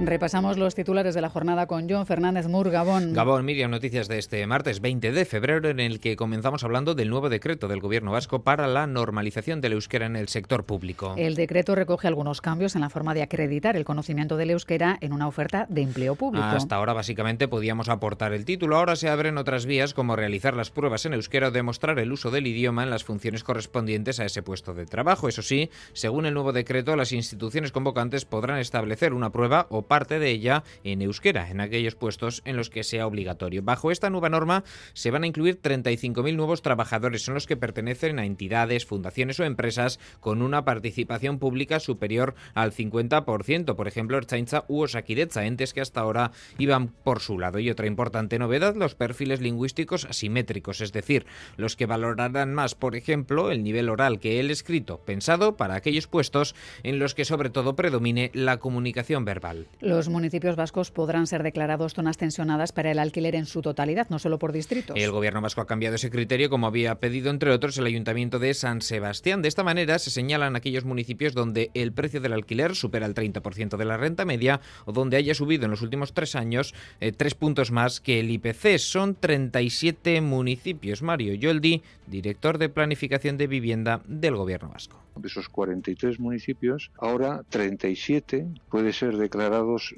Repasamos los titulares de la jornada con John Fernández Mur, Gabón. Gabón, Miriam, noticias de este martes 20 de febrero en el que comenzamos hablando del nuevo decreto del Gobierno vasco para la normalización del euskera en el sector público. El decreto recoge algunos cambios en la forma de acreditar el conocimiento del euskera en una oferta de empleo público. Hasta ahora básicamente podíamos aportar el título, ahora se abren otras vías como realizar las pruebas en euskera o demostrar el uso del idioma en las funciones correspondientes a ese puesto de trabajo. Eso sí, según el nuevo decreto, las instituciones convocantes podrán establecer una prueba o parte de ella en euskera, en aquellos puestos en los que sea obligatorio. Bajo esta nueva norma se van a incluir 35.000 nuevos trabajadores, son los que pertenecen a entidades, fundaciones o empresas con una participación pública superior al 50%, por ejemplo, Ertzaintza u Osakidecha, entes que hasta ahora iban por su lado. Y otra importante novedad, los perfiles lingüísticos asimétricos, es decir, los que valorarán más, por ejemplo, el nivel oral que el escrito, pensado para aquellos puestos en los que sobre todo predomine la comunicación verbal. Los municipios vascos podrán ser declarados zonas tensionadas para el alquiler en su totalidad, no solo por distritos. El gobierno vasco ha cambiado ese criterio, como había pedido, entre otros, el ayuntamiento de San Sebastián. De esta manera se señalan aquellos municipios donde el precio del alquiler supera el 30% de la renta media o donde haya subido en los últimos tres años eh, tres puntos más que el IPC. Son 37 municipios. Mario Yoldi, director de Planificación de Vivienda del gobierno vasco. De esos 43 municipios, ahora 37 puede ser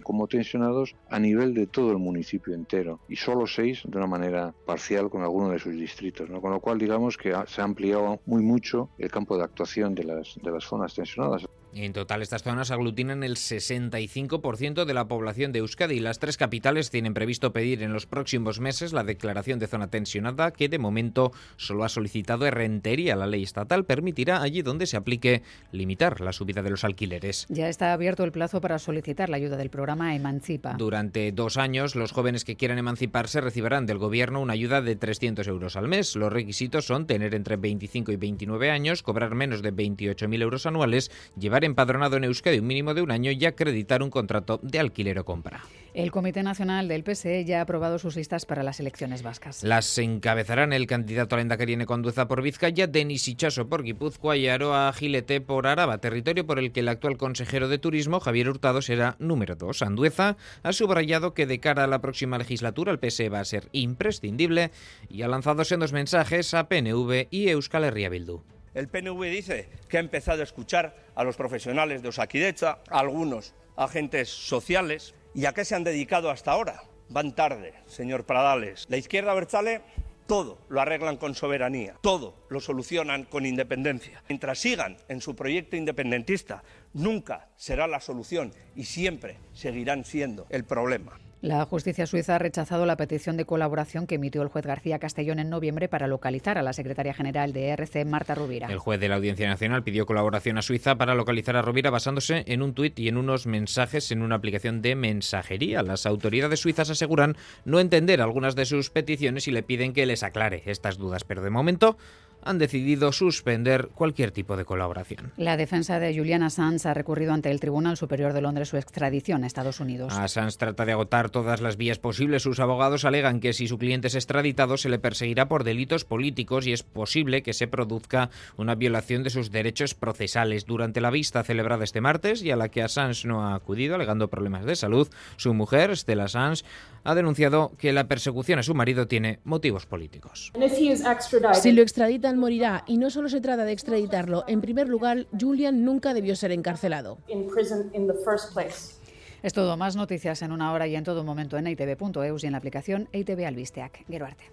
como tensionados a nivel de todo el municipio entero y solo 6 de una manera parcial con alguno de sus distritos. ¿no? Con lo cual, digamos que se ha ampliado muy mucho el campo de actuación de las, de las zonas tensionadas. En total, estas zonas aglutinan el 65% de la población de Euskadi y las tres capitales tienen previsto pedir en los próximos meses la declaración de zona tensionada, que de momento solo ha solicitado Rentería. La ley estatal permitirá allí donde se aplique limitar la subida de los alquileres. Ya está abierto el plazo para solicitar la ayuda del programa Emancipa. Durante dos años, los jóvenes que quieran emanciparse recibirán del gobierno una ayuda de 300 euros al mes. Los requisitos son tener entre 25 y 29 años, cobrar menos de 28.000 euros anuales, llevar empadronado en Euskadi un mínimo de un año y acreditar un contrato de alquiler o compra. El Comité Nacional del PSE ya ha aprobado sus listas para las elecciones vascas. Las encabezarán el candidato a la Endacariene Conduza por Vizcaya, Denis Ichaso por Guipúzcoa y Aroa Gilete por Araba, territorio por el que el actual consejero de Turismo, Javier Hurtado, será número dos. Andueza ha subrayado que de cara a la próxima legislatura el PSE va a ser imprescindible y ha lanzado sendos mensajes a PNV y Euskal Herria Bildu. El PNV dice que ha empezado a escuchar a los profesionales de Osakidecha, a algunos agentes sociales. ¿Y a qué se han dedicado hasta ahora? Van tarde, señor Pradales. La izquierda Berzale todo lo arreglan con soberanía, todo lo solucionan con independencia. Mientras sigan en su proyecto independentista, nunca será la solución y siempre seguirán siendo el problema. La justicia suiza ha rechazado la petición de colaboración que emitió el juez García Castellón en noviembre para localizar a la secretaria general de ERC, Marta Rubira. El juez de la Audiencia Nacional pidió colaboración a Suiza para localizar a Rubira basándose en un tuit y en unos mensajes en una aplicación de mensajería. Las autoridades suizas aseguran no entender algunas de sus peticiones y le piden que les aclare estas dudas, pero de momento han decidido suspender cualquier tipo de colaboración. La defensa de Julian Assange ha recurrido ante el Tribunal Superior de Londres su extradición a Estados Unidos. Assange trata de agotar todas las vías posibles. Sus abogados alegan que si su cliente es extraditado se le perseguirá por delitos políticos y es posible que se produzca una violación de sus derechos procesales. Durante la vista celebrada este martes y a la que Assange no ha acudido alegando problemas de salud, su mujer, Stella Assange, ha denunciado que la persecución a su marido tiene motivos políticos. Si lo extraditan morirá y no solo se trata de extraditarlo. En primer lugar, Julian nunca debió ser encarcelado. Es todo, más noticias en una hora y en todo momento en itv.eus y en la aplicación ITV Albisteac. Geruarte.